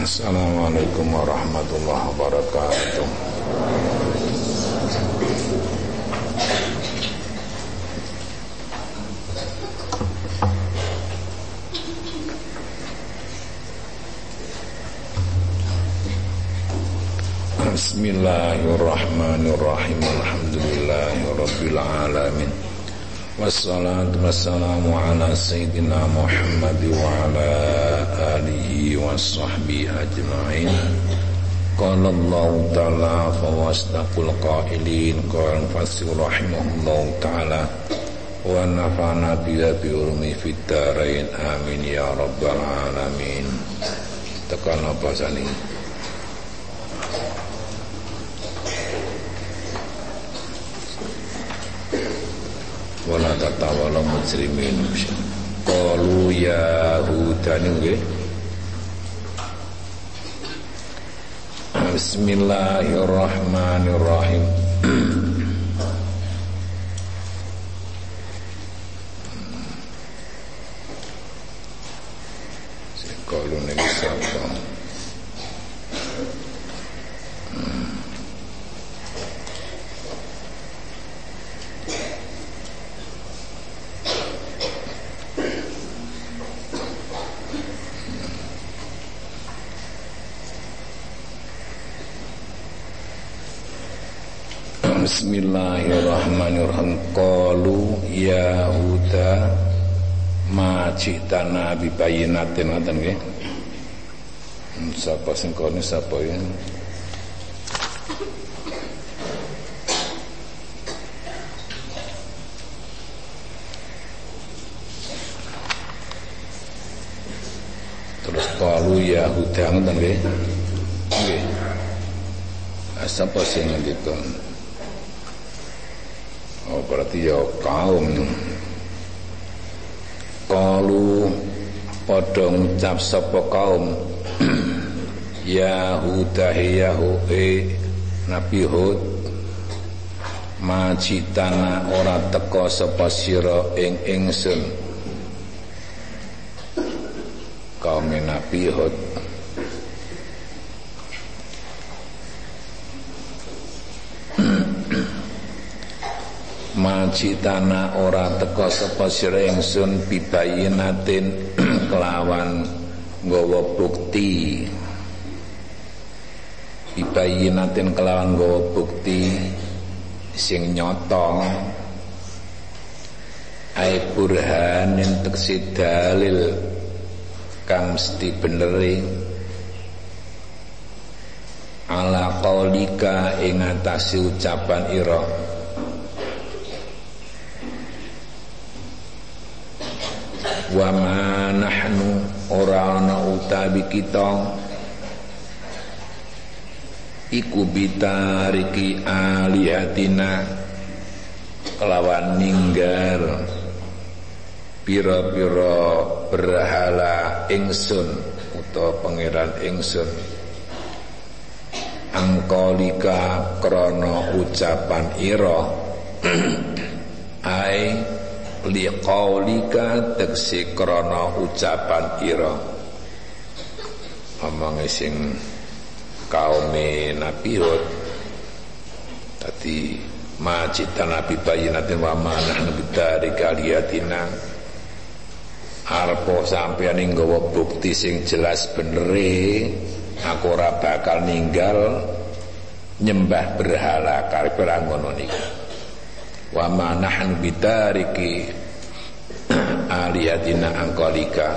Assalamualaikum warahmatullahi wabarakatuh. Bismillahirrahmanirrahim. Alhamdulillahirabbil alamin والصلاة والسلام على سيدنا محمد وعلى آله وصحبه أجمعين. قال الله تعالى فواصدق القائلين. قال فسر رحمه الله تعالى ونفعنا بها بعلمه في الدارين. آمين يا رب العالمين. تقال الله saling wala tatawala mujrimin. Qalu ya hudan nggih. Bismillahirrahmanirrahim citana bi bayinatin ngoten nggih. Sapa sing kono sapa ya? Terus qalu ya Huda ngoten nggih. Nggih. Sapa sing ngendika? Oh berarti ya kaum Pada ngucap sapa kaum? Ya hudahi ya e Nabi Hud Majitana ora teko sapa sira ing ingsun. Kaum Nabi Hud Majitana ora teka sapa sira ingsun bibayinatin kelawan nggawa bukti. Bibayinatin kelawan nggawa bukti sing nyata. Ai burhanin teksi dalil kang mesti beneri ala qaulika ing ucapan ira wa ma nahnu ora ana utawi kita. Iku bitariki alihatina kelawan ninggal pira-pira berhala ingsun utawa pangeran ingsun. Angkolika krana ucapan ira. Ai liqaulika teksi krana ucapan ira omonge sing kaume Nabi Hud. Tadi majita Nabi bayinatin wa manah nabi dari kaliatina arpo sampeyan nggawa bukti sing jelas benere aku ora bakal ninggal nyembah berhala karep ora ngono niku wa ma nahnu bitariki aliyatina angkolika.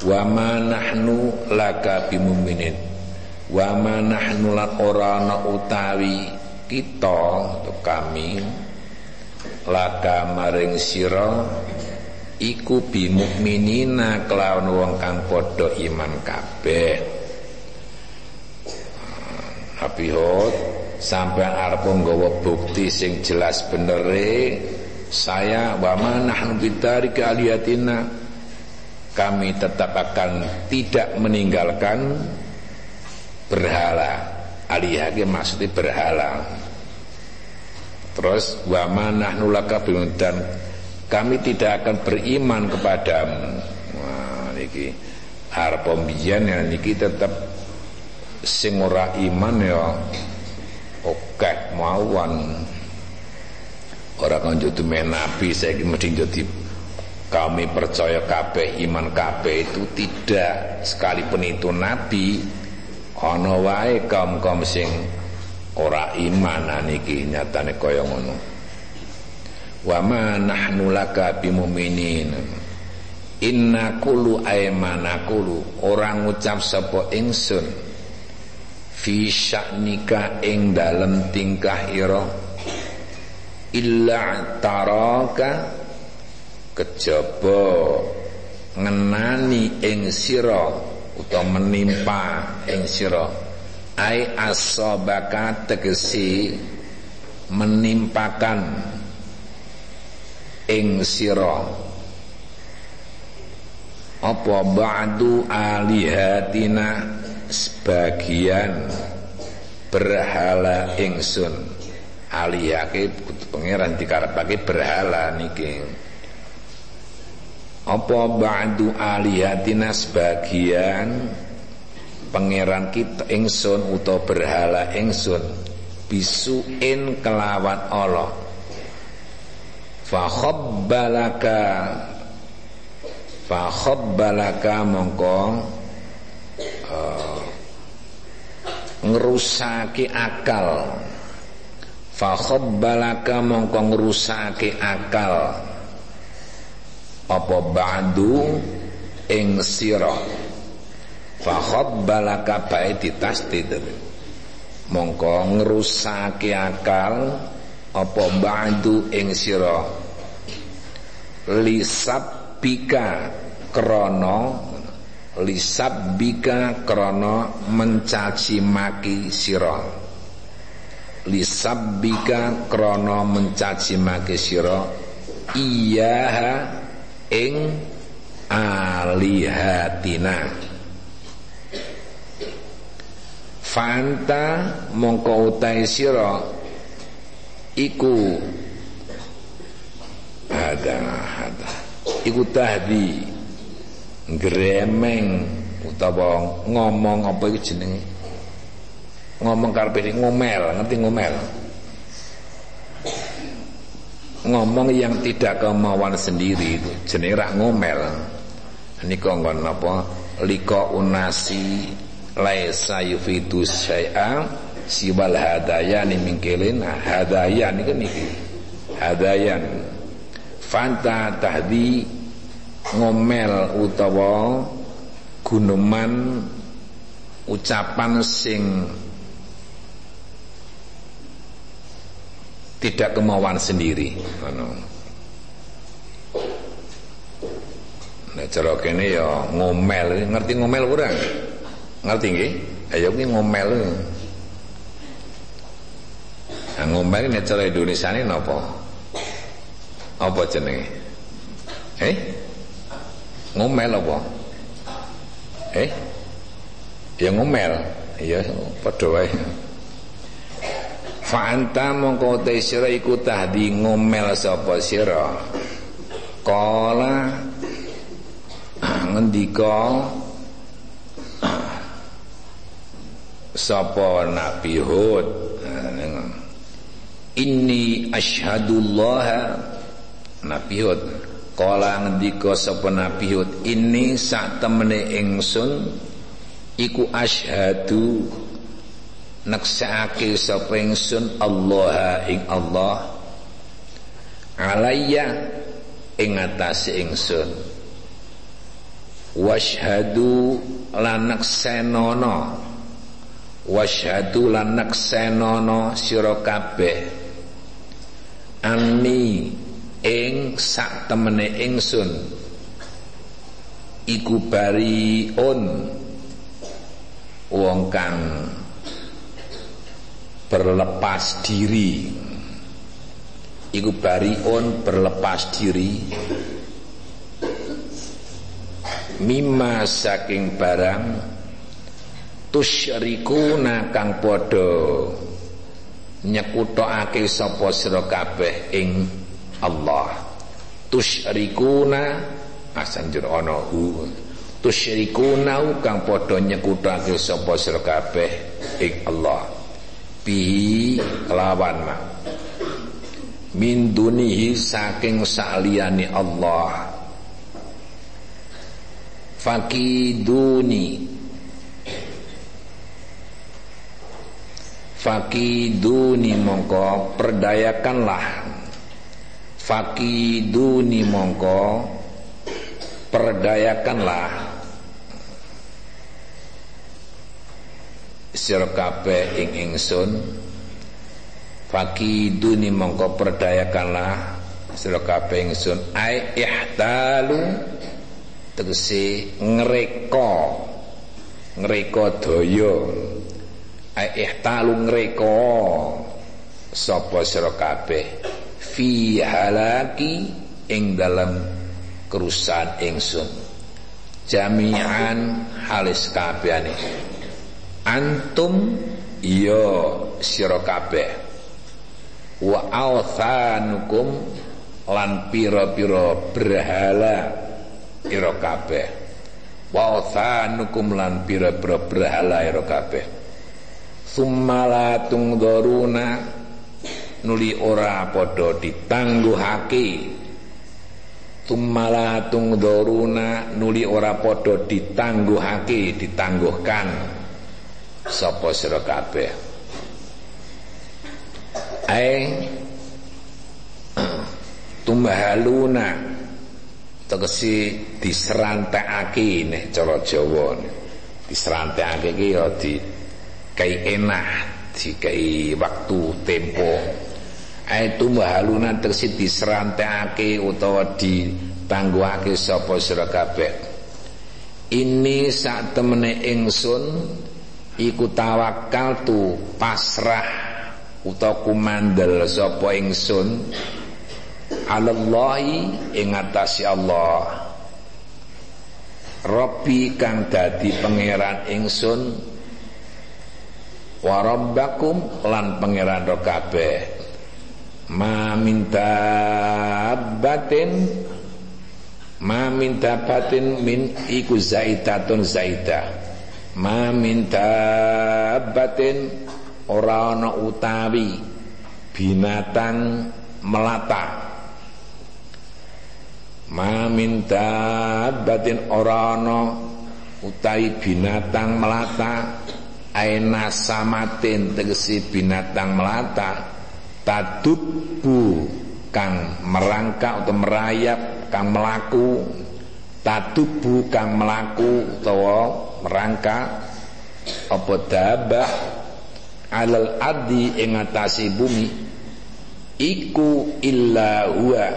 Wa ma nahnu laka bimuminin. Wa ma nahnu lan ora ana utawi kita kami laka maring sira iku bimukminina kelawan wong kang padha iman kabeh. Nabi Hud sampean arep nggawa bukti sing jelas benere saya wa manahnu bidarika aliyatina. Kami tetap akan tidak meninggalkan berhala. Aliyah maksudnya berhala. Terus wa manahnu laka dan kami tidak akan beriman kepadamu. Wah niki arep pembiyan ya niki tetep sing ora iman ya oke mawon. Ora kan jodoh nabi saya mesti jadi kami percaya kabeh iman kabeh itu tidak. Sekalipun itu nabi ana wae kaum-kaum sing ora iman niki nyatane kaya ngono. Wa ma nahnu laka bimumin inna kulu aymanakulu orang ngucap sapa ingsun fi sya'nika ing dalem tingkah ira. Illa taraka kejaba ngenani ing sira utawa menimpa ing sira. Ai asobaka tegesi menimpakan ing sira. Apa ba'du alihatina sebagian berhala ingsun alihake pangeran dikarepake berhala niki. Apa ba'du alihatina sebagian pangeran kita ingsun utawa berhala ingsun bisuin kelawan Allah. Fa khabbalaka fa khabbalaka mongko uh, ngerusaki akal. Fa khabbalaka mongko ngerusaki akal. Apa ba'du? Ing sira. Fa khabbalaka bae ditasdid. Mongko ngerusaki akal apa ba'du? Ing sira. Lisab bika krono lisabbika krono mencaci maki sira lisabbika krono mencaci maki sira iyaha ing alihatina. Fanta mongko utai sira iku ada ada iku tahdi gremeng utawa ngomong apa iki jenenge? Ngomong karepe ngomel ngerti ngomel? Ngomong yang tidak kemauan sendiri itu jenenge rak ngomel. Nika nggon apa? Liko unasi laisa yufidu syai'a siwal hadayani mingkelin hadayan niku niki hadayan. Fanta tahdi ngomel utawa guneman ucapan sing tidak kemauan sendiri anu Nek cara kene ya ngomel, ngerti ngomel kurang? Ngerti nggih? Ayo ki ngomel. Nah, ngomel nek cara Indonesia ini napa? Apa jenenge? Eh? Ngomel apa? Eh? Ya ngomel. Ya padha wae. Fa anta mongko te sira iku tahdi ngomel sapa sira. Kala ngendika sapa Nabi Hud Inni asyhadullaha Nabi Hud kala ngendika sapa Nabi Hud ini sak temene ingsun iku asyhadu naksake sapa ingsun Allah ing Allah alayya ing atase ingsun. Washhadu lanak senono washhadu lanak senono sira kabeh. Anni ing sak temene ingsun. Iku bariun wong kang berlepas diri. Iku bariun berlepas diri. Mimma saking barang tusyrikuna kang padha nyekutokake sapa sira kabeh ing Allah. Tusyrikuna asanjur ana hu. Tusyrikuna kang padha nyekutake sapa sira kabeh ing Allah. Bihi kelawan ma. Min dunihi saking saliyane Allah. Fakiduni. Fakiduni mongko perdayakanlah fakiduni mongko perdayakanlah. Sira kabeh ing ingsun fakiduni mongko perdayakanlah. Sira kabeh ingsun ai ihtalu tegese ngreka ngreka daya. Ai ihtalu ngreka sapa sira kabeh fi halaki ing dalam kerusakan ingsun. Jami'an halis kabehane. Antum ya sira kabeh. Wa awthanukum lan pira-pira berhala ira kabeh. Wa awthanukum lan pira-pira berhala ira kabeh. Summa la nuli ora padha ditangguhake. Summa tungdharuna nuli ora padha ditangguhake ditangguhkan. Sapa sira kabeh? Ai tumbahaluna tegesi diserantekake nek cara Jawa. Diserantekake iki ya di kai enak dikai waktu tempo ai tumbahaluna tegesi diserantekake utawa ditangguhake sapa sira kabeh. Ini sak temene ingsun iku tawakal tu pasrah utawa kumandel sapa ingsun. Alallahi ing atase Allah. Rabbi kang dadi pangeran ingsun. Wa rabbakum lan pangeran kabeh ma minta batin ma minta batin min iku zaitatun zaidah ma minta batin ora ana utawi binatang melata. Ma minta batin ora ana utawi binatang melata. Aina samatin tegesi binatang melata tadubu kang merangkak atau merayap kang melaku tadubu kang melaku utawa merangka apa dabah alal ardi ing atase bumi? Iku illa huwa.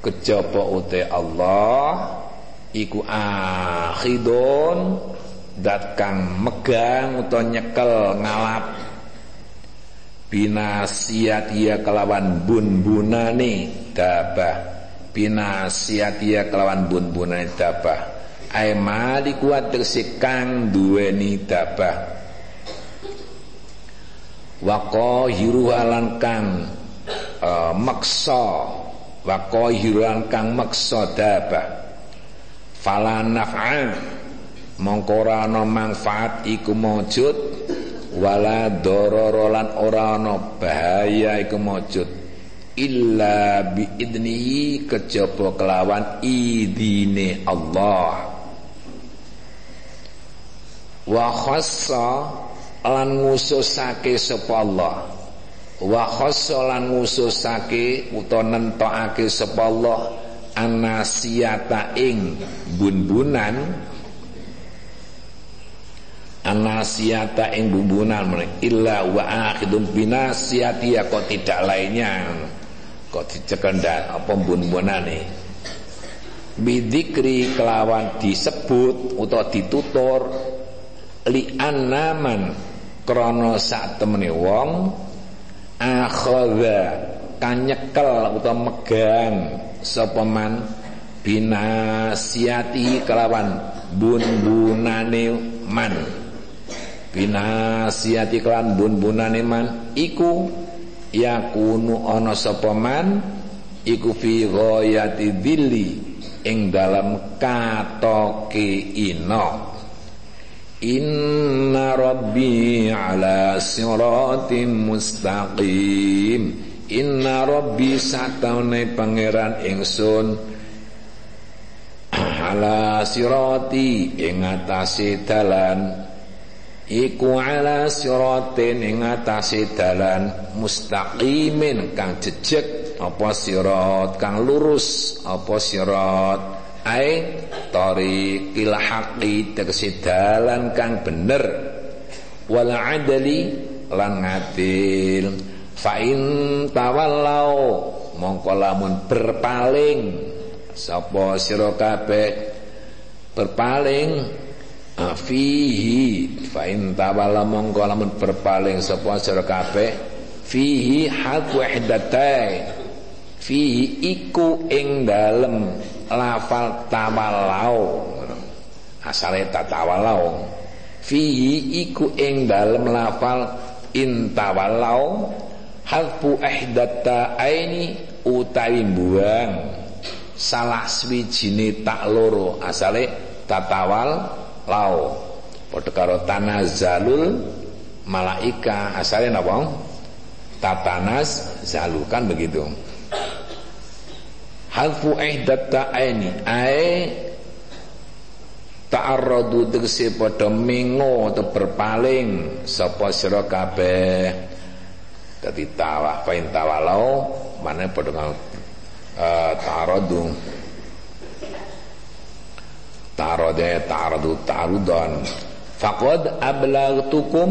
Kejaba ute Allah iku akhidun dat kang megang utawa nyekel ngalap binasiat ia kelawan bun-bunane dabah. Binasiat ia kelawan bun-bunane dabah. Ai maliku tegese kang duweni dabah. Wa qahiru lan kang uh, maksa wa qahiru kang maksa dabah. Fala naf'a mongko ora ana manfaat iku maujud wala darara lan ora ana bahaya iku maujud illa bi idnihi kejaba kelawan idine Allah. Wa khassa lan ngususake sapa Allah. Wa khassa lan ngususake utawa nentokake sapa Allah anasiata ing bun-bunan anasiata ing bumbunan illa wa akhidun binasiati ya kok tidak lainnya. Kok dicekendak apa bun-bunane bidikri kelawan disebut atau ditutur li annaman krana sak temene wong akhadha kanyekel utawa megang sapa man? Binasiati kelawan bun-bunane man binasiati kelawan bun-bunane man. Iku yakunu sapa man? Iku fi ghayati dhilli ing dalam katoke ino Inna rabbi ala siratim mustaqim. Inna rabbi satane pangeran ingsun. Ala sirati ing atase dalan iku ala siratin ing atase dalan mustaqimin kang jejeg. Apa sirat kang lurus? Apa sirat? Ai tariqil haqqi tegese dalan kang bener. Wal adli lan ngadil fa in tawallau mongko lamun berpaling. Sapa sira kabeh? Berpaling fihi. Fa in tawalla mongko lamun berpaling sapa sira kabeh fihi haq wahdatai fihi iku ing dalem lafal tawallau. Asale tatawalau fihi iku ing dalem lafal intawallau halfu ihdata aini utawi buang salah swijine tak loro. Asale tatawal lau. Padha karo tanazalul malaika. Asale napa? Tatanas zalu kan begitu. Halfu ihdatta aini. Ae ta'arradu tegese padha mengo atau berpaling. Sapa sira kabeh? Dadi tawah fa tawalau mana padha uh, ta'arradu tarode taradu tarudan faqad ablaghtukum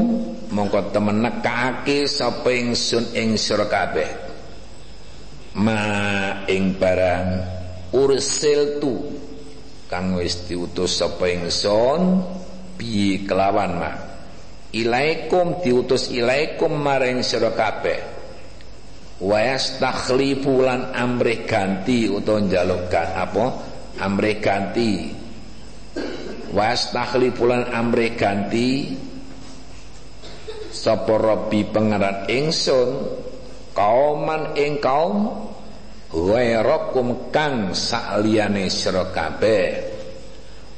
mongko temen nekake sapa ingsun ing sira kabeh. Ma ing barang ursil tu kang wis diutus sapa ingsun bi kelawan ma? Ilaikum diutus ilaikum maring sira kabeh. Wa yastakhlifu lan amrih ganti utawa njalukkan apa? Amrih ganti wastakhlifulan amre ganti. Sapa rabbi pangeran ingsun kauman ing kaum ghairakum kang sakliyane sira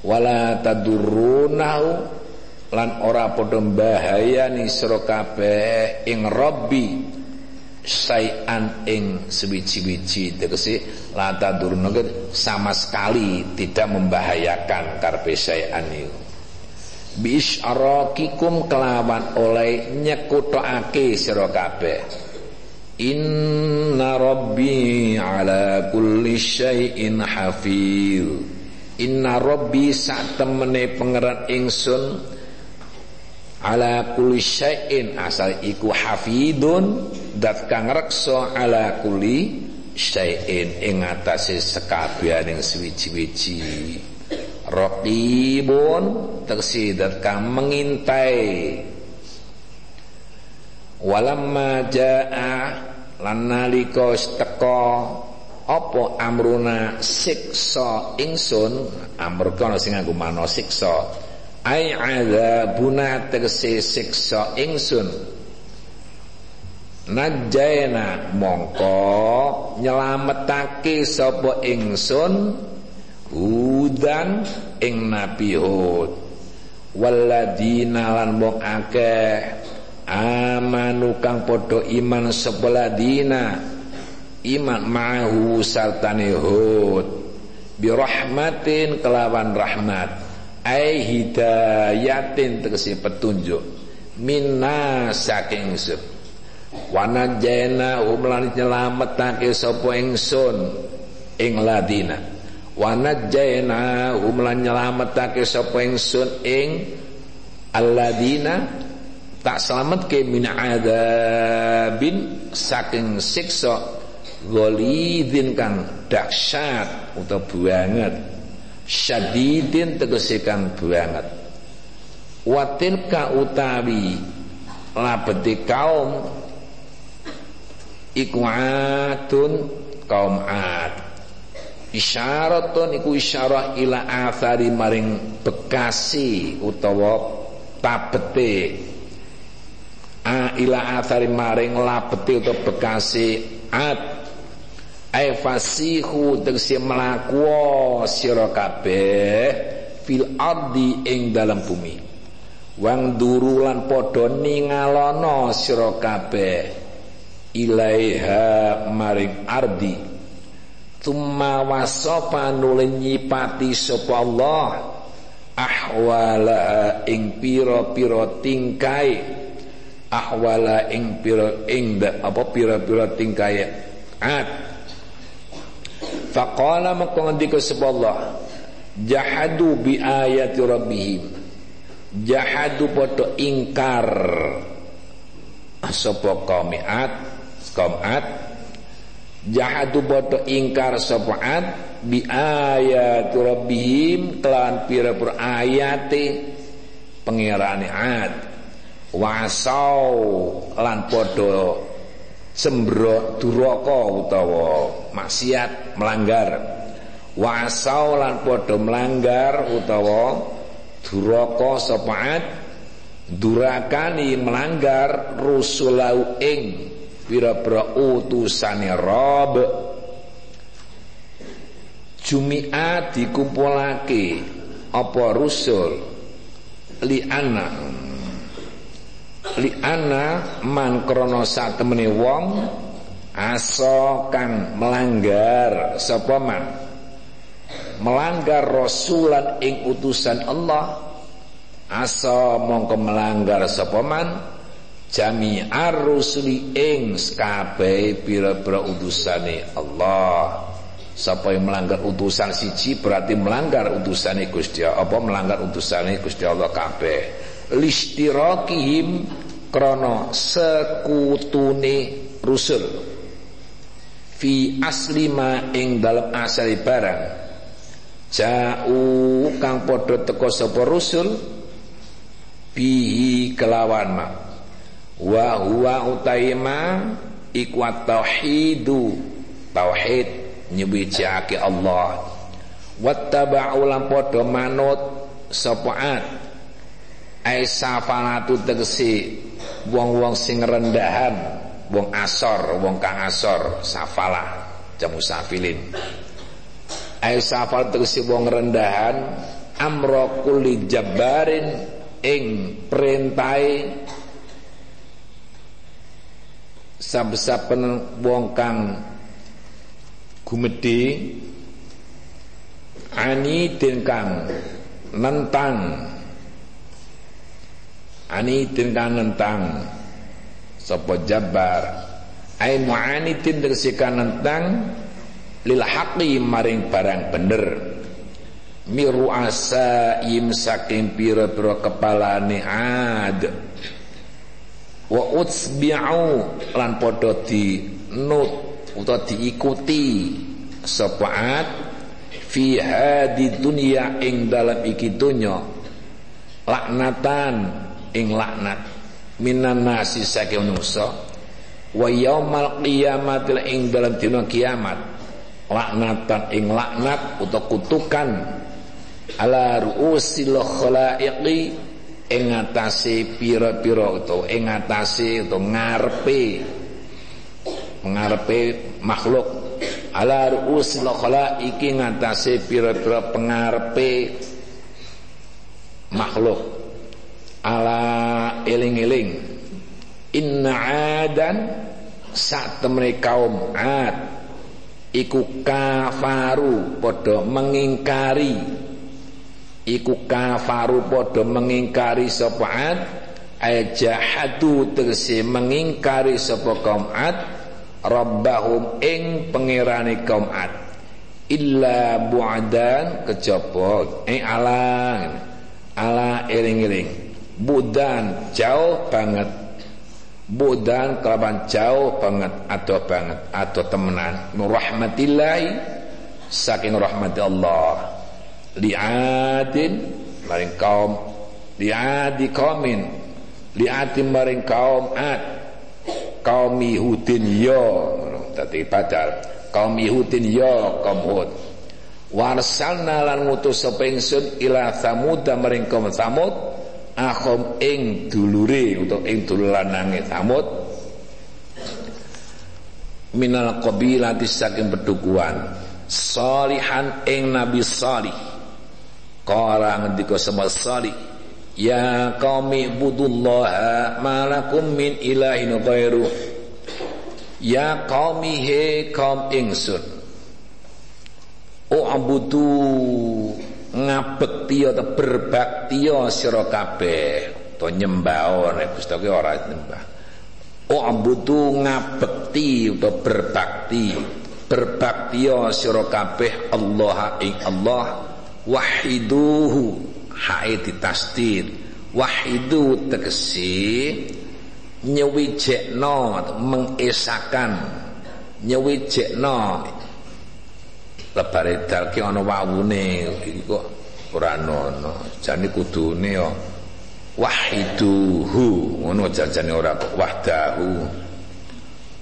wala lan ora padha bahayani sira kabeh ing rabbi sayan ing sewiji-wiji tegese la tadurna sama sekali tidak membahayakan karpe sayan iku bisyarakikum kelawan oleh nyekutake sira kabeh. Inna rabbi ala kulli syai'in hafiz inna rabbi sak temene pangeran ingsun ala kulli syai'in asal iku hafidun dat kang reksa ala kulli syai'in ing atase sekabianing swiji-wiji raqibun tegese dat kang mengintai. Walamma jaa lan nalika teka apa amruna siksa ingsun? Amr kana sing nganggo mana siksa. Ai adzabuna tegese siksa ingsun najaina mongko nyelametake sapa ingsun hudan ing nabi hud. Waladina lan wong akeh amanu kang padha iman sebeladina iman ma'hu sartane hud. Birahmatin kelawan rahmat ai hidayatin tegese petunjuk minna saking ingsun wana jena umlan nyelametake sapa ingsun ing ladina. Wana jena umlan nyelametake sapa ingsun ing alladina. Tak selametke min adabin saking siksa ghalidin kang dahsyat utawa banget. Syadidin tegese kang banget. Watil ka utawi labeti kaum iku adun kaum ad. Isyaratun iku isyarah ila athari maring bekasi utawa tabete. A ila athari maring labeti utawa bekasi ad. Ai fasihu tegese mlaku sira kabeh fil ardi ing dalam bumi. Wang duru lan padha ningalono sira kabeh ilaiha maring ardi. Tumma wasofa nulin nyipati sapa Allah ahwala ing pira-pira tingkai. Ahwala ing pira ing apa pira-pira tingkai. At. Faqala maka ngendika sapa Allah jahadu bi ayati rabbihim. Jahadu padha ingkar. Sapa kaum at kaum at jahadu bodo ingkar sopaat bi ayat rabbihim kelan pira-pira ayate ad. Wasau lan podo sembro duraka utawa maksiat melanggar. Wasau lan podo melanggar utawa duraka sopaat durakani melanggar rusulau ing pira-pira utusane Rob. Jumiat dikumpulake apa rusul? Li ana li ana man krana satemene wong aso kang melanggar sapa man? Melanggar rasulan ing utusan Allah asa mongko melanggar sapa man jami'ar rusuli ing kabeh pira-pira utusane Allah. Siapa yang melanggar utusan siji berarti melanggar utusane Gusti apa melanggar utusane Gusti Allah kabeh? Listirakihim krana sekutune rusul. Fi aslima ing dalam asal barang. Jauh kang padha teka sapa rusul bihi kelawan mak wa huwa utaima ikwat tauhidu. Tauhid nyebicake Allah. Wattaba'u lan padha manut sapaat ai safalatu tegese wong-wong sing rendahan wong asor wong kang asor safalah jamu safilin. Ai safal tegese wong rendahan amra kulli jabbarin ing perintai saben-saben wong kang gumedhe ani den kang nentang. Ani den kang nentang. Sapa jabar ai mu'anidin tegesikan nentang lil haqi maring barang bener. Miru asa im saking pira-pira kepalane ad wa utsbi'u lan padha nut utawa diikuti sepaat fi hadi dunya ing dalam iki dunya laknatan ing laknat minan nasi saking manusa wa yaumal qiyamati ing dalam dina kiamat laknatan ing laknat utawa kutukan ala ruusil khalaiqi ing ngatasé pira-pira utawa ing ngatasé utawa ngarepe makhluk. Ala ruusil iki ngatasé pira-pira pengarepe makhluk. Ala eling-eling. Inna adan sak temene kaum ad iku kafaru mengingkari iku kafaru padha mengingkari sapa ad? Ajahadu tegese mengingkari sapa kaum ad? Rabbahum ing pangerane kaum ad. Illa bu'adan kejaba eh ala ala eling-eling budan jauh banget. Budan kelaban jauh banget atau banget atau temenan. Rahmatillahi saking rahmat Allah li'adin maring kaum. Li'adi kaumin li'adin maring kaum ad. Kaum Yahudin yo tadi badal kaum Yahudin yo kaum Hud. Warsalna lan ngutus sapa ingsun ila Samud maring kaum Samud akhom ing dulure utawa ing dulanange Samud minal qabilati saking pedukuan. Salihan ing nabi salih qala sama salih ya qaumi budullaha malakum min ilahin ghairu ya qaumi he kaum ingsun u'budu ngabekti atau berbakti sira kabeh. To nyembah nek Gusti ora nyembah. U'budu ngabekti atau berbakti berbakti sira kabeh Allah ing Allah wahiduhu. Hae ditasdid. Wahidu tegesi. Nyewijekno mengesakan. Nyewijekno. Lebare dalke ana wawune. Iki kok ora ana jane kudune ya. Wahiduhu. Ngono jajane ora kok. Wahdahu.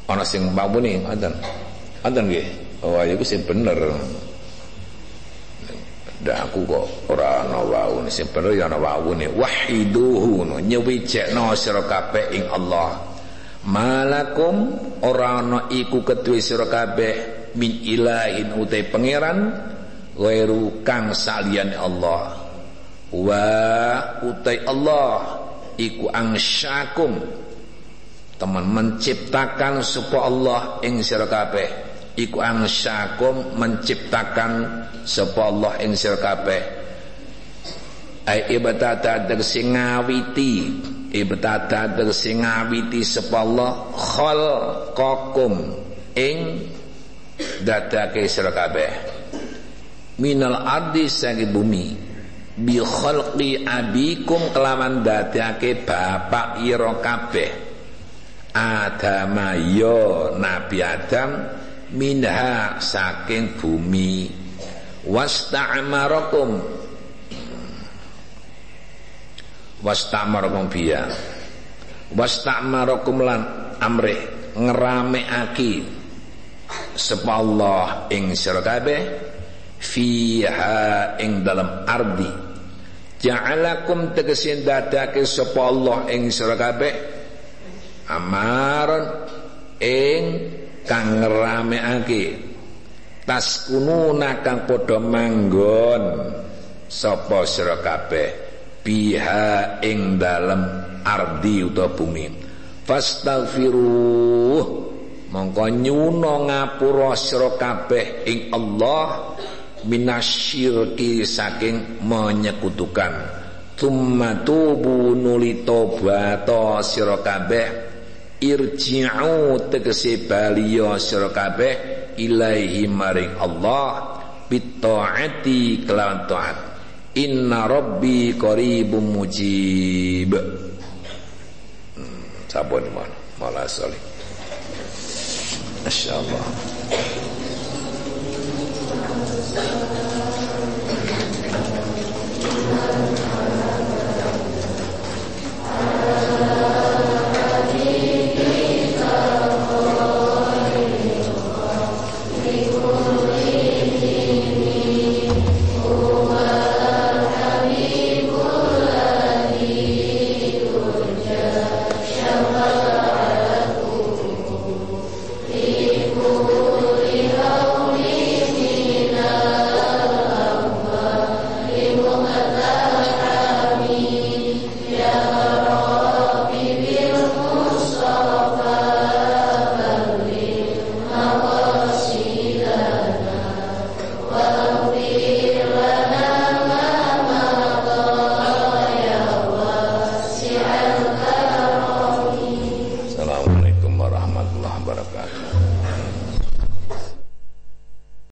Ana sing wawune ngoten ngoten nggih? Oh iku sing bener Ndak aku kok ora ana waune sing bener ya ana waune wahiduhu no nyewijekno sira kabeh ing Allah. Malakum ora ana iku kedue sira kabeh min ilahin utai pangeran ghairu kang salian Allah. Wa utai Allah iku angsyakum teman menciptakan sapa Allah ing sira kabeh iku angsyakum menciptakan sapa Allah ing sira kabeh. Ai ibadata tegese ngawiti ibadata tegese ngawiti sapa Allah khalqakum ing dadake sira kabeh. Minal ardi sangi bumi bi khalqi abikum kelawan dadake bapak ira kabeh. Adam yo Nabi Adam minha saking bumi. Wasta'marakum wasta'marakum biya. Wasta'marakum lan amrih ngerameake sapa Allah ing sira fiha ing dalam ardi. Ja'alakum tegesin dadake sapa Allah ing sira amaron ing kang ngerameake taskununa kang padha manggon. Sapa sira kabeh? Biha ing dalam ardi utawa bumi. Fastaghfiruh mongko nyuno ngapura sira kabeh ing Allah. Minasyirki saking menyekutukan. Thumma tubu nuli tobat sira kabeh irji'u tegese baliya sira kabeh ilaihi maring Allah bitaati kelawan taat. Inna rabbi qaribum mujib. Hmm, sabun mon? Salih ما